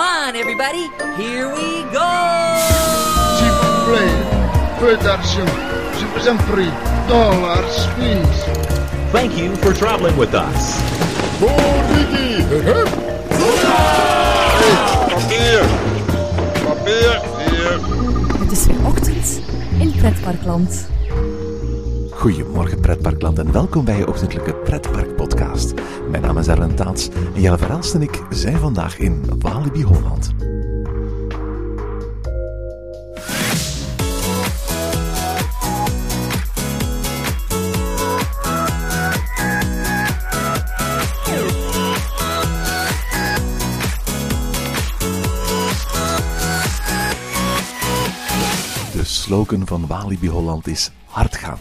Come on, everybody. Here we go. S'il vous plaît, peu d'argent. Je vous en prie. Dollars, please. Thank you for traveling with us. Papier! Papier! Hier! Het is weer ochtend in Pretparkland. Goedemorgen pretparkland en welkom bij je ochtendelijke pretparkpodcast. Mijn naam is Erwin Taats en Jelle Verhelst en ik zijn vandaag in Walibi Holland. De slogan van Walibi Holland is hard gaan.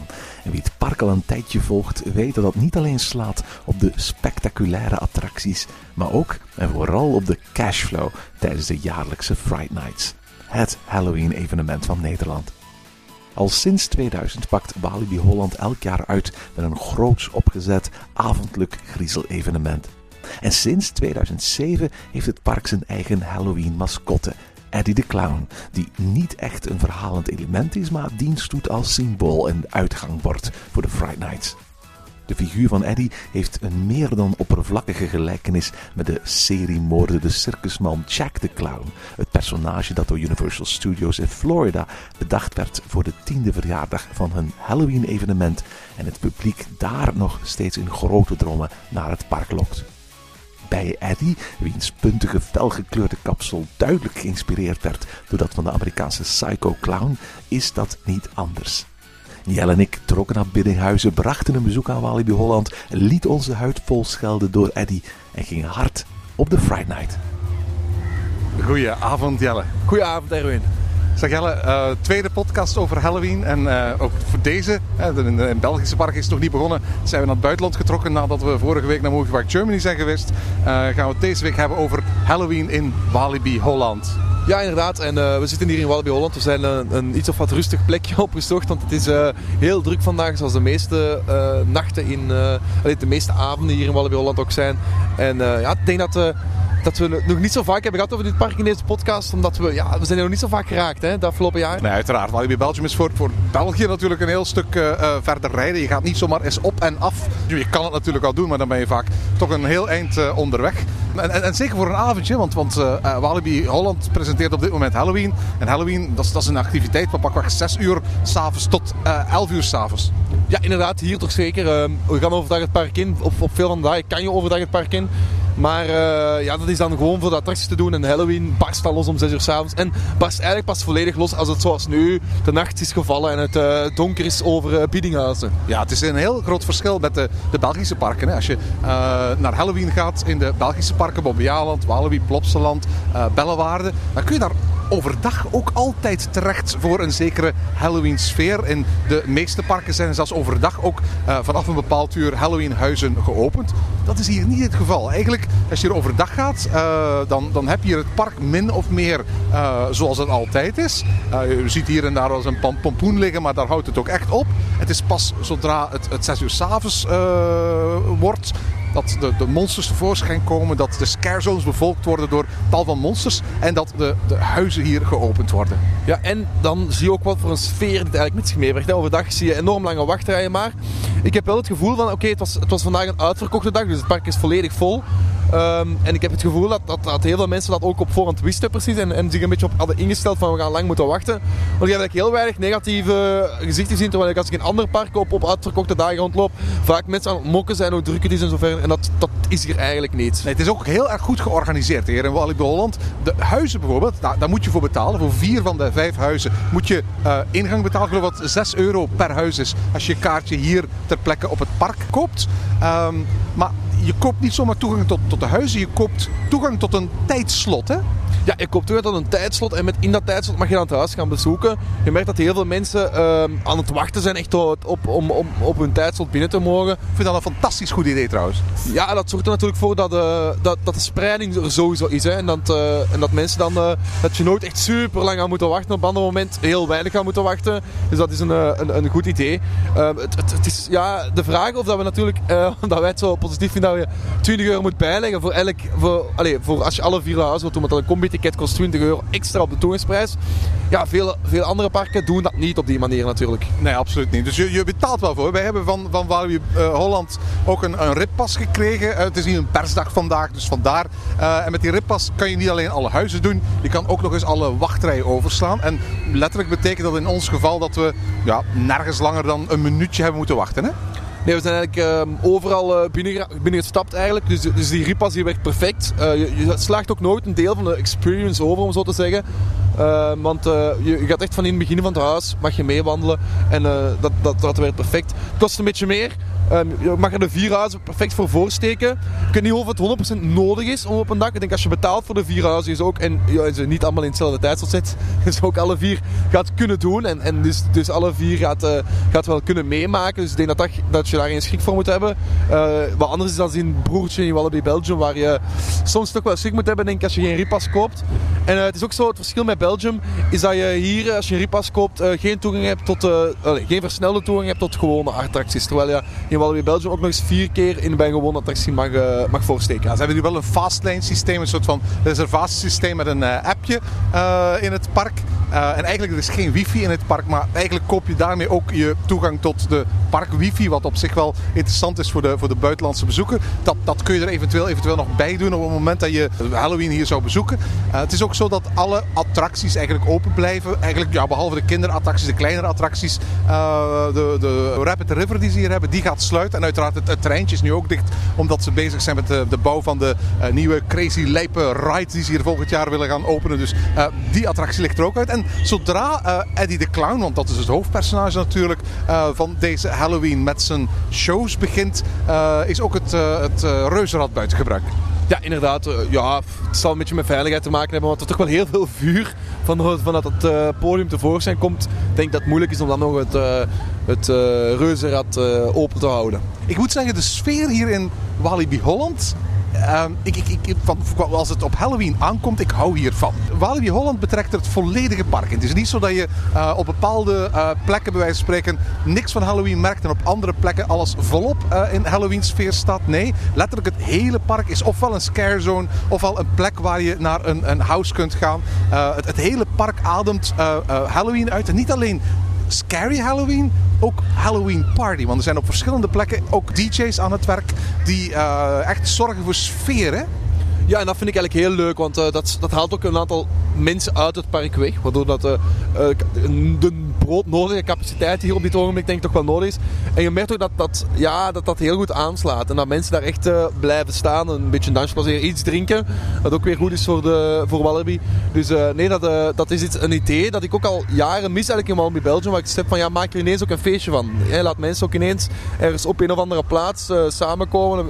Wie het park al een tijdje volgt, weet dat dat niet alleen slaat op de spectaculaire attracties, maar ook en vooral op de cashflow tijdens de jaarlijkse Fright Nights. Het Halloween-evenement van Nederland. Al sinds 2000 pakt Walibi Holland elk jaar uit met een groots opgezet avondelijk griezelevenement. En sinds 2007 heeft het park zijn eigen Halloween-mascotte, Eddie de Clown, die niet echt een verhalend element is, maar dienst doet als symbool en uitgangbord voor de Fright Nights. De figuur van Eddie heeft een meer dan oppervlakkige gelijkenis met de seriemoordende circusman Jack the Clown, het personage dat door Universal Studios in Florida bedacht werd voor de tiende verjaardag van hun Halloween-evenement en het publiek daar nog steeds in grote drommen naar het park lokt. Bij Eddie, wiens puntige felgekleurde kapsel duidelijk geïnspireerd werd door dat van de Amerikaanse Psycho Clown, is dat niet anders. Jelle en ik trokken naar Biddinghuizen, brachten een bezoek aan Walibi Holland, lieten onze huid vol schelden door Eddie en gingen hard op de Friday Night. Goedenavond Jelle. Goedenavond Erwin. Zeg Jelle, eh, tweede podcast over Halloween. En eh, ook voor deze, uh, in Belgische park is nog niet begonnen, zijn we naar het buitenland getrokken nadat we vorige week naar Movie Park Germany zijn geweest. Eh, gaan we het deze week hebben over Halloween in Walibi Holland. Ja, inderdaad. En we zitten hier in Walibi Holland. We zijn een, een, iets of wat rustig plekje opgezocht. Want het is heel druk vandaag, zoals de meeste nachten in... de meeste avonden hier in Walibi Holland ook zijn. En ja, ik denk dat dat we het nog niet zo vaak hebben gehad over dit park in deze podcast. Omdat we, ja, we zijn er nog niet zo vaak geraakt hè, de afgelopen jaar. Nee, uiteraard. Walibi Belgium is voor, voor België natuurlijk een heel stuk uh, verder rijden. Je gaat niet zomaar eens op en af. Je kan het natuurlijk al doen, maar dan ben je vaak toch een heel eind uh, onderweg. En, en, en, zeker voor een avondje, want, want uh, Walibi Holland presenteert op dit moment Halloween. En Halloween, dat is, dat is een activiteit van pakweg 6 uur s'avonds tot 11 uur s'avonds. Ja, inderdaad. Hier toch zeker. Ehm, we gaan overdag het park in. Op, op veel van de dagen kan je overdag het park in. Maar uh, ja, dat is dan gewoon voor de attracties te doen. En Halloween barst al los om 6 uur s'avonds. En barst eigenlijk pas volledig los als het zoals nu de nacht is gevallen en het uh, donker is over uh, Biddinghuizen. Ja, het is een heel groot verschil met de, de Belgische parken. Als je naar Halloween gaat in de Belgische parken, Bobbejaanland, Walibi, Plopsaland, Bellewaarde, dan kun je daar overdag ook altijd terecht voor een zekere Halloween sfeer. In de meeste parken zijn zelfs overdag ook uh, vanaf een bepaald uur Halloween huizen geopend. Dat is hier niet het geval. Eigenlijk, als je er overdag gaat, uh, dan, dan heb je hier het park min of meer uh, zoals het altijd is. je ziet hier en daar wel eens een pompoen liggen, maar daar houdt het ook echt op. Het is pas zodra het, het 6 uur s'avonds wordt dat de, de monsters tevoorschijn komen, dat de scare zones bevolkt worden door tal van monsters en dat de, de huizen hier geopend worden. Ja, en dan zie je ook wat voor een sfeer dit eigenlijk met zich meebrengt. Overdag zie je enorm lange wachtrijen, maar ik heb wel het gevoel van, oké, het, was, het was vandaag een uitverkochte dag, dus het park is volledig vol. Um, en ik heb het gevoel dat, dat, dat, heel veel mensen dat ook op voorhand wisten precies en, en zich een beetje op hadden ingesteld van we gaan lang moeten wachten. Want ik heb eigenlijk heel weinig negatieve gezichten gezien, terwijl ik als ik in andere parken op, op uitverkochte dagen rondloop, vaak mensen aan het mokken zijn hoe druk het is en zo verder. En dat, dat is hier eigenlijk niet. Nee, het is ook heel erg goed georganiseerd hier in Walibi Holland. De huizen bijvoorbeeld, daar, daar, moet je voor betalen. Voor vier van de vijf huizen moet je uh, ingang betalen. Ik geloof dat 6 euro per huis is als je kaartje hier ter plekke op het park koopt. Um, maar je koopt niet zomaar toegang tot, tot de huizen, je koopt toegang tot een tijdslot. Hè? Ja, je koopt toegang tot een tijdslot en met in dat tijdslot mag je dan het huis gaan bezoeken. Je merkt dat heel veel mensen uh, aan het wachten zijn echt op, om, om op hun tijdslot binnen te mogen. Ik vind dat een fantastisch goed idee trouwens. Ja, dat zorgt er natuurlijk voor dat, uh, dat, dat de spreiding er sowieso is. Hè? En, dat, uh, en dat mensen dan, dat je nooit echt super lang aan moeten wachten. Op een ander moment heel weinig gaan moeten wachten. Dus dat is een, een, een goed idee. Ehm, het, het, het, is ja, de vraag of dat we natuurlijk, omdat wij het zo positief vinden dat je 20 euro moet bijleggen voor elk, voor, allez, voor als je alle vier huizen wilt doen. Want dan kom je ticket kost 20 euro extra op de toegangsprijs. Ja, veel, veel andere parken doen dat niet op die manier natuurlijk. Nee, absoluut niet. Dus je, je betaalt wel voor. Wij hebben van, van Walibi eh, Holland ook een, een rippas gekregen. Eh, het is hier een persdag vandaag, dus vandaar. Eh, en met die rippas kan je niet alleen alle huizen doen, je kan ook nog eens alle wachtrijen overslaan. En letterlijk betekent dat in ons geval dat we ja, nergens langer dan een minuutje hebben moeten wachten. Hè? Nee, we zijn eigenlijk ehm, overal uh, binnen, binnengestapt eigenlijk. Dus, dus die ripas die werkt perfect. Uh, je, slaagt ook nooit een deel van de experience over, om zo te zeggen. Uh, want je, je, gaat echt van in het begin van het huis, mag je meewandelen. En dat, dat, dat werkt perfect. Het kost een beetje meer. Um, je mag er de vier huizen perfect voor voorsteken. Ik weet niet of het 100% nodig is om op een dak. Ik denk als je betaalt voor de vier huizen is ook, en ja, ze niet allemaal in hetzelfde tijdslot zit, dus ook alle vier gaat kunnen doen. En, en dus, dus alle vier gaat, uh, gaat wel kunnen meemaken. Dus ik denk dat, dat, dat je daar geen schrik voor moet hebben. Uh, wat anders is dan in Broertje in Wallaby Belgium, waar je soms toch wel schrik moet hebben denk als je geen ripas koopt. En uh, het is ook zo, het verschil met Belgium is dat je hier, als je een ripas koopt, geen toegang hebt tot, geen versnelde toegang hebt tot gewone attracties. Terwijl je in Wallaby Belgium ook nog eens vier keer in bij een gewone attractie mag, mag voorsteken. Ze hebben nu wel een fastlane systeem, een soort van reservatiesysteem met een appje in het park. En eigenlijk er is geen wifi in het park, maar eigenlijk koop je daarmee ook je toegang tot de park wifi, wat op zich wel interessant is voor de, voor de buitenlandse bezoeker. Dat, dat kun je er eventueel, eventueel nog bij doen op het moment dat je Halloween hier zou bezoeken. het is ook zo dat alle attracties eigenlijk open blijven. Eigenlijk, ja, behalve de kinderattracties, de kleinere attracties. de, de Rapid River die ze hier hebben, die gaat sluiten. En uiteraard het, treintje is nu ook dicht omdat ze bezig zijn met de, bouw van de nieuwe Crazy Lijpe Ride die ze hier volgend jaar willen gaan openen. Dus die attractie ligt er ook uit. Zodra uh, Eddie de Clown, want dat is het hoofdpersonage natuurlijk van deze Halloween met zijn shows begint, is ook het, het reuzenrad buiten gebruik. Ja, inderdaad. ja, het zal een beetje met veiligheid te maken hebben, want er toch wel heel veel vuur van, van dat het uh, podium tevoorschijn komt. Ik denk dat het moeilijk is om dan nog het, uh, het uh, reuzenrad open te houden. Ik moet zeggen, de sfeer hier in Walibi Holland uh, ik, ik, ik, van, als het op Halloween aankomt, ik hou hiervan. Walibi Holland betrekt het volledige park. Het is niet zo dat je uh, op bepaalde uh, plekken, bij wijze van spreken, niks van Halloween merkt en op andere plekken alles volop in Halloween sfeer staat. Nee, letterlijk het hele park is ofwel een scare zone, ofwel een plek waar je naar een, een house kunt gaan. Het, het, hele park ademt Halloween uit. En niet alleen Scary Halloween, ook Halloween Party. Want er zijn op verschillende plekken ook DJ's aan het werk die uh, echt zorgen voor sfeer. Hè? Ja, en dat vind ik eigenlijk heel leuk, want uh, dat, dat haalt ook een aantal mensen uit het park weg. Waardoor dat, uh, de broodnodige capaciteit hier op dit ogenblik denk ik toch wel nodig is. En je merkt ook dat dat, ja, dat, dat heel goed aanslaat. En dat mensen daar echt uh, blijven staan, een beetje dansje iets drinken. Wat ook weer goed is voor, de, voor Wallaby. Dus uh, nee, dat, uh, dat is iets, een idee dat ik ook al jaren mis eigenlijk in Wallaby Belgium. Waar ik heb van ja, maak er ineens ook een feestje van. Ja, laat mensen ook ineens ergens op een of andere plaats samenkomen.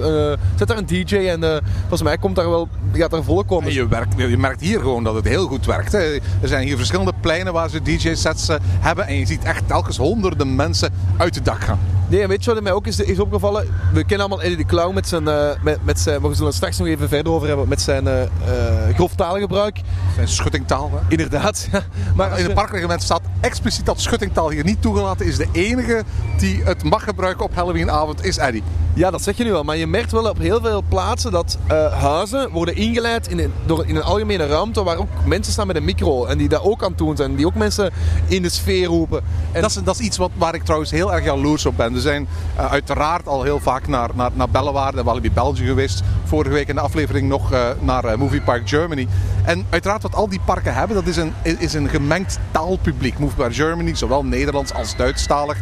zet daar een DJ en volgens mij komt daar wel, gaat er volk komen. je, werkt, je merkt hier gewoon dat het heel goed werkt. Er zijn hier verschillende pleinen waar ze DJ-sets hebben. En je ziet echt telkens honderden mensen uit het dak gaan. Nee, weet je wat mij ook is, is opgevallen? We kennen allemaal Eddie de Clown met zijn, uh, met, met zijn... We zullen het straks nog even verder over hebben. Met zijn uh, uh, grof taalgebruik. Zijn schuttingtaal, hè? Inderdaad. maar in het parkreglement staat expliciet dat schuttingtaal hier niet toegelaten is. De enige die het mag gebruiken op Halloweenavond is Eddie. Ja, dat zeg je nu wel. Maar je merkt wel op heel veel plaatsen dat huizen worden ingeleid in een, door, in een algemene ruimte waar ook mensen staan met een micro. En die daar ook aan het doen zijn. Die ook mensen in de sfeer roepen. En dat, is, dat is iets wat, waar ik trouwens heel erg jaloers op ben. We zijn uh, uiteraard al heel vaak naar, naar, naar Bellewaarde en Walibi België geweest. Vorige week in de aflevering nog uh, naar Movie Park Germany. En uiteraard wat al die parken hebben, dat is een, is een gemengd taalpubliek. Park Germany, zowel Nederlands als Duitsstalig.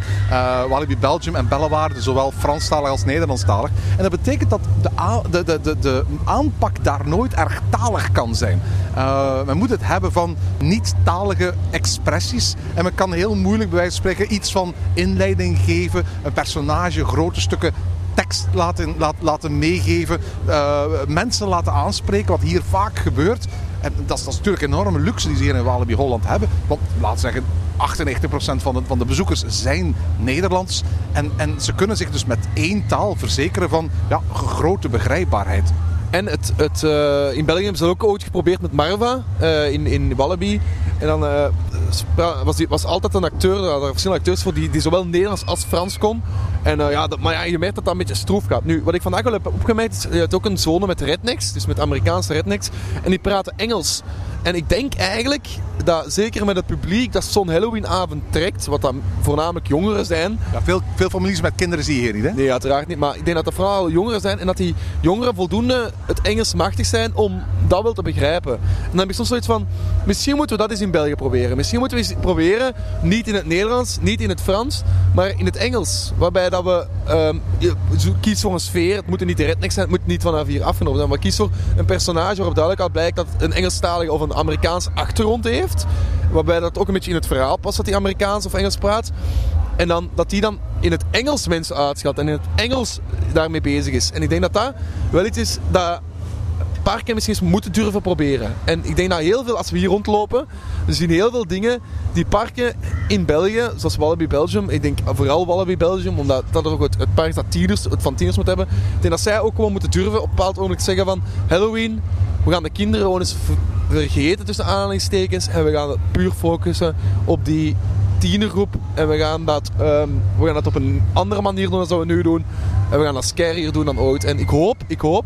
Walibi Belgium en Bellewaarde, zowel Franstalig als Nederlandstalig. En dat betekent dat de, de, de, de, aanpak daar nooit erg talig kan zijn. men moet het hebben van niet-talige expressies. En men kan heel moeilijk bij wijze van spreken iets van inleiding geven een personage grote stukken tekst laten, laten meegeven, uh, mensen laten aanspreken, wat hier vaak gebeurt. Dat is, dat is natuurlijk een enorme luxe die ze hier in Walibi Holland hebben. Want laat zeggen, 98% van de, van de bezoekers zijn Nederlands. En, en ze kunnen zich dus met één taal verzekeren van ja, grote begrijpbaarheid. En het, het, uh, in België hebben ze ook ooit geprobeerd met Marva uh, in, in Wallaby. En dan uh, was, die, was altijd een acteur, er waren verschillende acteurs voor die, die zowel Nederlands als Frans kon. En ja, dat, maar ja, je merkt dat dat een beetje stroef gaat. Nu, wat ik vandaag wel heb opgemerkt, is je hebt ook een zone met rednecks, dus met Amerikaanse rednecks. En die praten Engels En ik denk eigenlijk dat zeker met het publiek dat zo'n Halloweenavond trekt, wat dan voornamelijk jongeren zijn. Ja, veel, veel families met kinderen zie je hier niet, hè? Nee, uiteraard niet. Maar ik denk dat er vooral jongeren zijn en dat die jongeren voldoende het Engels machtig zijn om dat wel te begrijpen. En dan heb ik soms zoiets van, misschien moeten we dat eens in België proberen. Misschien moeten we eens proberen, niet in het Nederlands, niet in het Frans, maar in het Engels. Waarbij dat we ehm, je- zo- kies voor een sfeer. Het moeten niet de rednecks zijn, het moet niet vanaf hier afgenomen zijn. Maar kies voor een personage waarop duidelijk al blijkt dat een Engelstalige of een Amerikaans achtergrond heeft. Waarbij dat ook een beetje in het verhaal past dat hij Amerikaans of Engels praat. En dan, dat die dan in het Engels mensen uitschat en in het Engels daarmee bezig is. En ik denk dat dat wel iets is dat parken misschien eens moeten durven proberen. En ik denk dat heel veel, als we hier rondlopen, we zien heel veel dingen die parken in België, zoals Wallaby Belgium, ik denk vooral Wallaby Belgium, omdat dat ook het, park dat tieners, het van tieners moet hebben. Ik denk dat zij ook gewoon moeten durven op een bepaald ogenblik zeggen van Halloween, we gaan de kinderen gewoon eens vergeten tussen aanhalingstekens en we gaan het puur focussen op die tienergroep en we gaan dat, ehm, we gaan dat op een andere manier doen dan we nu doen. En we gaan dat scarier doen dan ooit. En ik hoop, ik hoop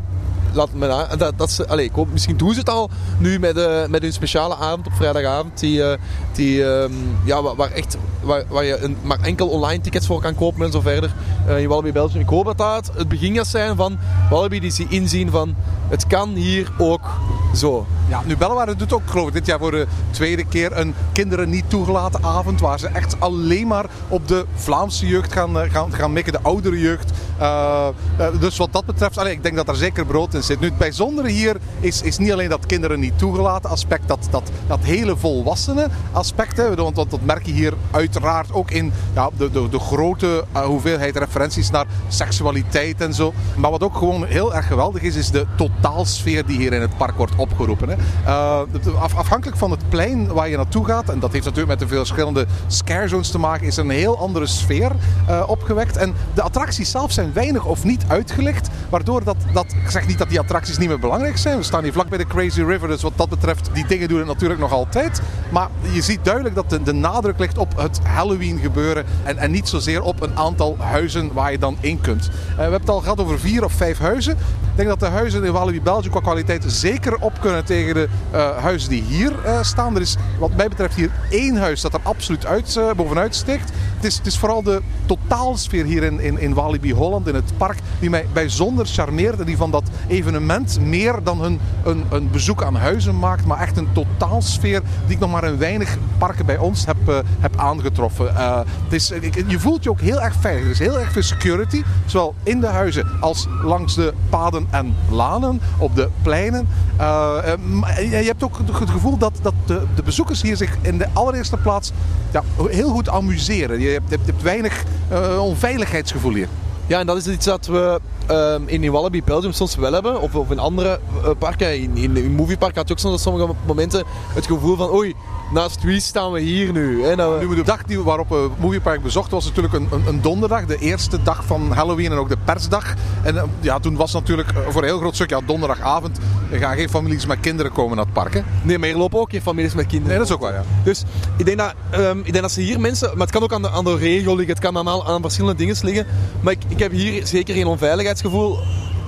laat me na, dat, dat ze, allez, ik hoop, misschien doen ze het al nu met, eh, met hun speciale avond op vrijdagavond. Die, eh, die, ehm, ja, waar, echt, waar, waar je een, maar enkel online tickets voor kan kopen en zo verder. eh in Wallaby Belgium. Ik hoop dat dat het begin gaat zijn van Wallaby die ze inzien van het kan hier ook zo. Ja, nu Bellewaarde doet ook, geloof ik, dit jaar voor de tweede keer een kinderen niet toegelaten avond. Waar ze echt alleen maar op de Vlaamse jeugd gaan, eh, gaan, gaan mikken, de oudere jeugd. Eh, eh, dus wat dat betreft, allee, ik denk dat daar zeker brood in zit. Nu, het bijzondere hier is, is niet alleen dat kinderen niet toegelaten aspect, dat, dat, dat hele volwassenen aspect. Hè, want, dat merk je hier uiteraard ook in ja, de, de, de grote hoeveelheid referenties naar seksualiteit en zo. Maar wat ook gewoon heel erg geweldig is, is de totaalsfeer die hier in het park wordt opgeroepen. Hè. Eh, afhankelijk van het plein waar je naartoe gaat, en dat heeft natuurlijk met de verschillende scare zones te maken, is er een heel andere sfeer eh, opgewekt. En de attracties zelf zijn weinig of niet uitgelicht, waardoor dat, dat, ik zeg niet dat die attracties niet meer belangrijk zijn. We staan hier vlak bij de Crazy River, dus wat dat betreft, die dingen doen het natuurlijk nog altijd. Maar je ziet duidelijk dat de, de nadruk ligt op het Halloween gebeuren en, en niet zozeer op een aantal huizen waar je dan in kunt. Eh, we hebben het al gehad over vier of vijf huizen. Ik denk dat de huizen in Walibi Belgium qua kwaliteit zeker op kunnen tegen de eh, huizen die hier eh, staan. Er is wat mij betreft hier één huis dat er absoluut uit, eh, bovenuit steekt. Het is, het is vooral de totaalsfeer hier in, in, in Walibi Holland, in het park, die mij bijzonder charmeert. En die van dat evenement meer dan een, een, een bezoek aan huizen maakt, maar echt een totaalsfeer die ik nog maar in weinig parken bij ons heb, eh, heb aangetroffen. Eh, het is, je voelt je ook heel erg veilig. Er is heel erg veel security, zowel in de huizen als langs de paden en lanen, op de pleinen. Eh, je hebt ook het gevoel dat, dat de, bezoekers hier zich in de allereerste plaats ja, heel goed amuseren. Hebt, je hebt, weinig eh, onveiligheidsgevoel hier. Ja, en dat is iets dat we ehm, in, Wallaby Belgium soms wel hebben. Of, of in andere eh, parken. In, in, in Moviepark had je ook soms op sommige momenten het gevoel van... Oei, naast wie staan we hier nu? Hè? Nou, de dag die, waarop we Moviepark bezochten was natuurlijk een, een, een donderdag. De eerste dag van Halloween en ook de persdag. En eh, ja, toen was natuurlijk eh, voor een heel groot stuk, ja, donderdagavond, er gaan geen families met kinderen komen naar het park. Hè? nee, maar hier lopen ook geen families met kinderen. Nee, dat is ook waar, ja. Dus ik denk, dat, ehm, ik denk dat ze hier mensen... Maar het kan ook aan de, aan de regio liggen. Het kan aan, aan verschillende dingen liggen. Maar ik, ik heb hier zeker geen onveiligheidsgevoel.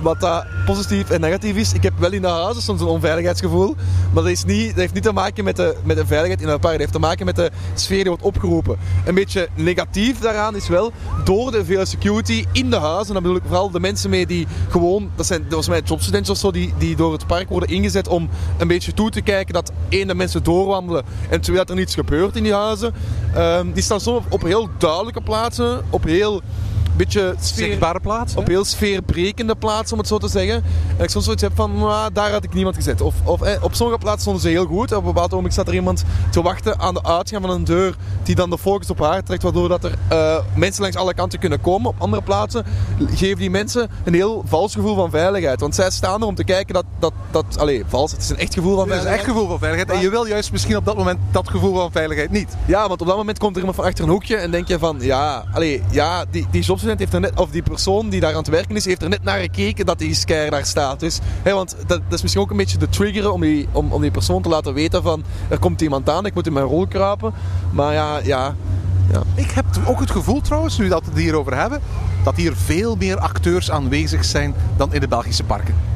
Wat dat positief en negatief is. Ik heb wel in de huizen soms een onveiligheidsgevoel. Maar dat, is niet, dat heeft niet te maken met de, met de veiligheid in het park. Dat heeft te maken met de sfeer die wordt opgeroepen. Een beetje negatief daaraan is wel... Door de vele security in de huizen. Dan bedoel ik vooral de mensen mee die gewoon... Dat zijn volgens mij jobstudenten of zo. Die, die door het park worden ingezet om een beetje toe te kijken dat één, de mensen doorwandelen. En twee, dat er niets gebeurt in die huizen. Ehm, die staan soms op, op heel duidelijke plaatsen. Op heel beetje sfeer, Zichtbare plaats. op heel sfeerbrekende plaatsen, om het zo te zeggen. En ik soms zoiets heb van, "Mwah, daar had ik niemand gezet. Of, of eh, op sommige plaatsen stonden ze heel goed. Op een bepaald moment staat er iemand te wachten aan de uitgang van een deur die dan de focus op haar trekt, waardoor dat er eh, mensen langs alle kanten kunnen komen. Op andere plaatsen geven die mensen een heel vals gevoel van veiligheid. Want zij staan er om te kijken dat, dat, dat allee, vals, het is een echt gevoel van Het is een veiligheid. echt gevoel van veiligheid. En je wil juist misschien op dat moment dat gevoel van veiligheid niet. Ja, want op dat moment komt er iemand van achter een hoekje en denk je van, ja, allee, ja die, die heeft er net, of die persoon die daar aan het werken is, heeft er net naar gekeken dat die scare daar staat. Dus, hè, want dat, dat is misschien ook een beetje de trigger om die, om, om die persoon te laten weten van, er komt iemand aan, ik moet in mijn rol kruipen. Maar ja, ja, ja. Ik heb ook het gevoel trouwens, nu dat we het hierover hebben, dat hier veel meer acteurs aanwezig zijn dan in de Belgische parken.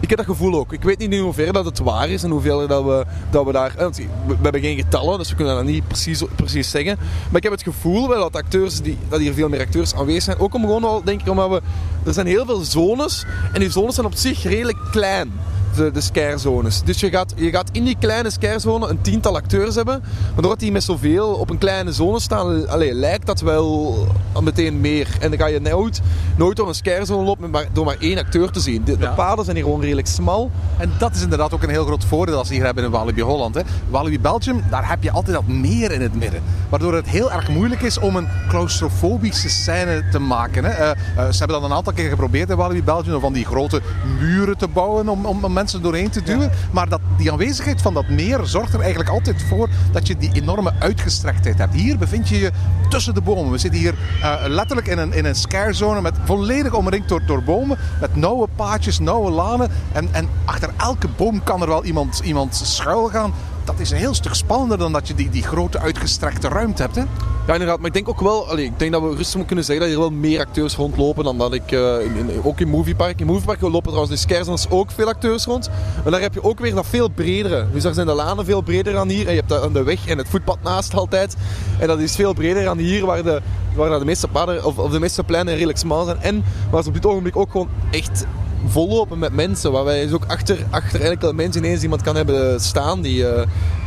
Ik heb dat gevoel ook. Ik weet niet in hoeverre dat het waar is en hoeveel dat we, dat we daar... eh, We, we hebben geen getallen, dus we kunnen dat niet precies, precies zeggen. Maar ik heb het gevoel wel dat, acteurs die, dat hier veel meer acteurs aanwezig zijn. Ook om gewoon al, denk ik, omdat we... Er zijn heel veel zones en die zones zijn op zich redelijk klein de, de scare-zones. Dus je gaat, je gaat in die kleine scare-zone een tiental acteurs hebben. Maar doordat die met zoveel op een kleine zone staan, allee, lijkt dat wel meteen meer. En dan ga je nooit, nooit door een scare-zone lopen met maar, door maar één acteur te zien. De, paden zijn hier gewoon redelijk smal. En dat is inderdaad ook een heel groot voordeel als ze hier hebben in Walibi Holland. Hè. Walibi Belgium, daar heb je altijd dat meer in het midden. Waardoor het heel erg moeilijk is om een claustrofobische scène te maken. Hè. Eh, eh, ze hebben dat een aantal keer geprobeerd in Walibi Belgium. Om van die grote muren te bouwen om, om mensen doorheen te duwen. Maar dat, die aanwezigheid van dat meer zorgt er eigenlijk altijd voor dat je die enorme uitgestrektheid hebt. Hier bevind je je tussen de bomen. We zitten hier eh, letterlijk in een, in een scarezone met volledig omringd door, door bomen. Met nauwe paadjes, nauwe lanen. En, en achter elke boom kan er wel iemand, iemand schuil gaan. Dat is een heel stuk spannender dan dat je die, die grote uitgestrekte ruimte hebt. Hè? Ja, inderdaad. Maar ik denk ook wel, allee, ik denk dat we rustig moeten kunnen zeggen dat hier wel meer acteurs rondlopen dan dat ik, eh, in, ook in Moviepark. In Moviepark lopen trouwens de scarezones ook veel acteurs rond. Maar daar heb je ook weer dat veel bredere. Dus daar zijn de lanen veel breder dan hier. En je hebt de weg en het voetpad naast altijd. En dat is veel breder dan hier, waar de, waar de meeste paden, of, of de meeste pleinen redelijk smal zijn. En waar ze op dit ogenblik ook gewoon echt vollopen met mensen. Waar wij dus ook achter, achter enkele mensen ineens iemand kan hebben staan die, eh,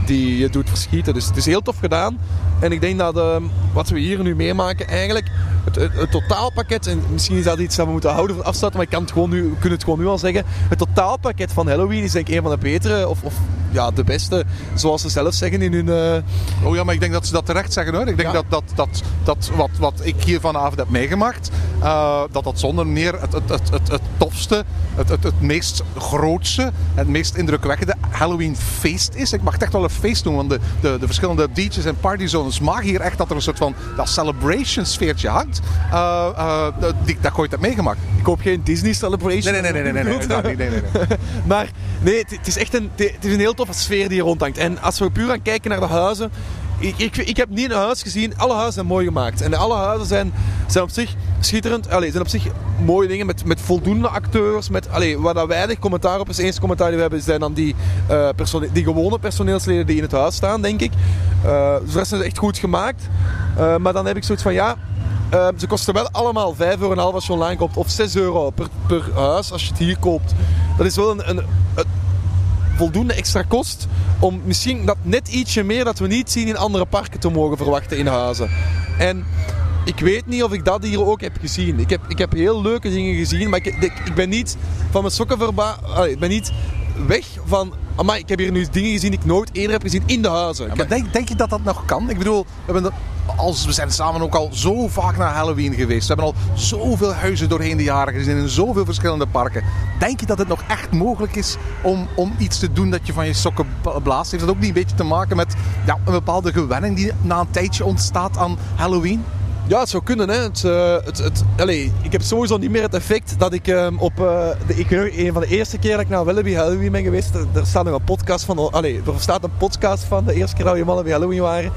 die je doet verschieten. Dus het is heel tof gedaan. En ik denk dat ehm, wat we hier nu meemaken eigenlijk, het, het, het totaalpakket, en misschien is dat iets dat we moeten houden van afsluiten, maar ik kan het gewoon nu, kunnen het gewoon nu al zeggen. Het totaalpakket van Halloween is denk ik een van de betere, of, of ja, de beste, zoals ze zelf zeggen in hun... eh, Oh ja, maar ik denk dat ze dat terecht zeggen hoor. Ik denk Ja. dat, dat, dat, dat wat, wat ik hier vanavond heb meegemaakt, eh, dat dat zonder meer het, het, het, het, het tofste, het, het, het meest grootste, het meest indrukwekkende Halloween feest is. Ik mag echt wel een feest doen. Want de, de, verschillende DJ's en partyzones mag hier echt dat er een soort van dat celebration sfeertje hangt. Uh, uh, die, dat meegemaakt. Ik hoop geen Disney celebration. Nee, nee, nee. nee, nee, nee, nee, nee, nee, nee. maar nee, het is echt een, het is een heel toffe sfeer die hier rondhangt. En als we puur gaan kijken naar de huizen, ik, ik, ik heb niet een huis gezien. Alle huizen zijn mooi gemaakt. En alle huizen zijn, zijn op zich schitterend. Allee, zijn op zich mooie dingen met, met voldoende acteurs. Met, allee, waar dat weinig commentaar op is. Eens commentaar die we hebben zijn dan die, persone- die gewone personeelsleden die in het huis staan, denk ik. Eh dus is echt goed gemaakt. Eh, maar dan heb ik zoiets van ja. ze kosten wel allemaal 5 euro en half als je online koopt. Of 6 euro per, per huis als je het hier koopt. Dat is wel een, een voldoende extra kost om misschien dat net ietsje meer dat we niet zien in andere parken te mogen verwachten in huizen. En ik weet niet of ik dat hier ook heb gezien. Ik heb, ik heb heel leuke dingen gezien, maar ik, ik, ben niet van mijn sokken verba... allee, Ik ben niet weg van... Amai, ik heb hier nu dingen gezien die ik nooit eerder heb gezien in de huizen. Ja, maar denk, denk je dat dat nog kan? Ik bedoel, we, hebben als, we zijn samen ook al zo vaak naar Halloween geweest. We hebben al zoveel huizen doorheen de jaren gezien in zoveel verschillende parken. Denk je dat het nog echt mogelijk is om, om iets te doen dat je van je sokken blaast? Heeft dat ook niet een beetje te maken met ja, een bepaalde gewenning die na een tijdje ontstaat aan Halloween? Ja, het zou kunnen. Hè. Het, eh, het, het, allee, ik heb sowieso niet meer het effect dat ik ehm, op... eh, de, ik een van de eerste keer dat ik naar Walibi Halloween ben geweest, er, staat nog een podcast van... Allee, er staat een podcast van de eerste keer dat we in Walibi Halloween waren.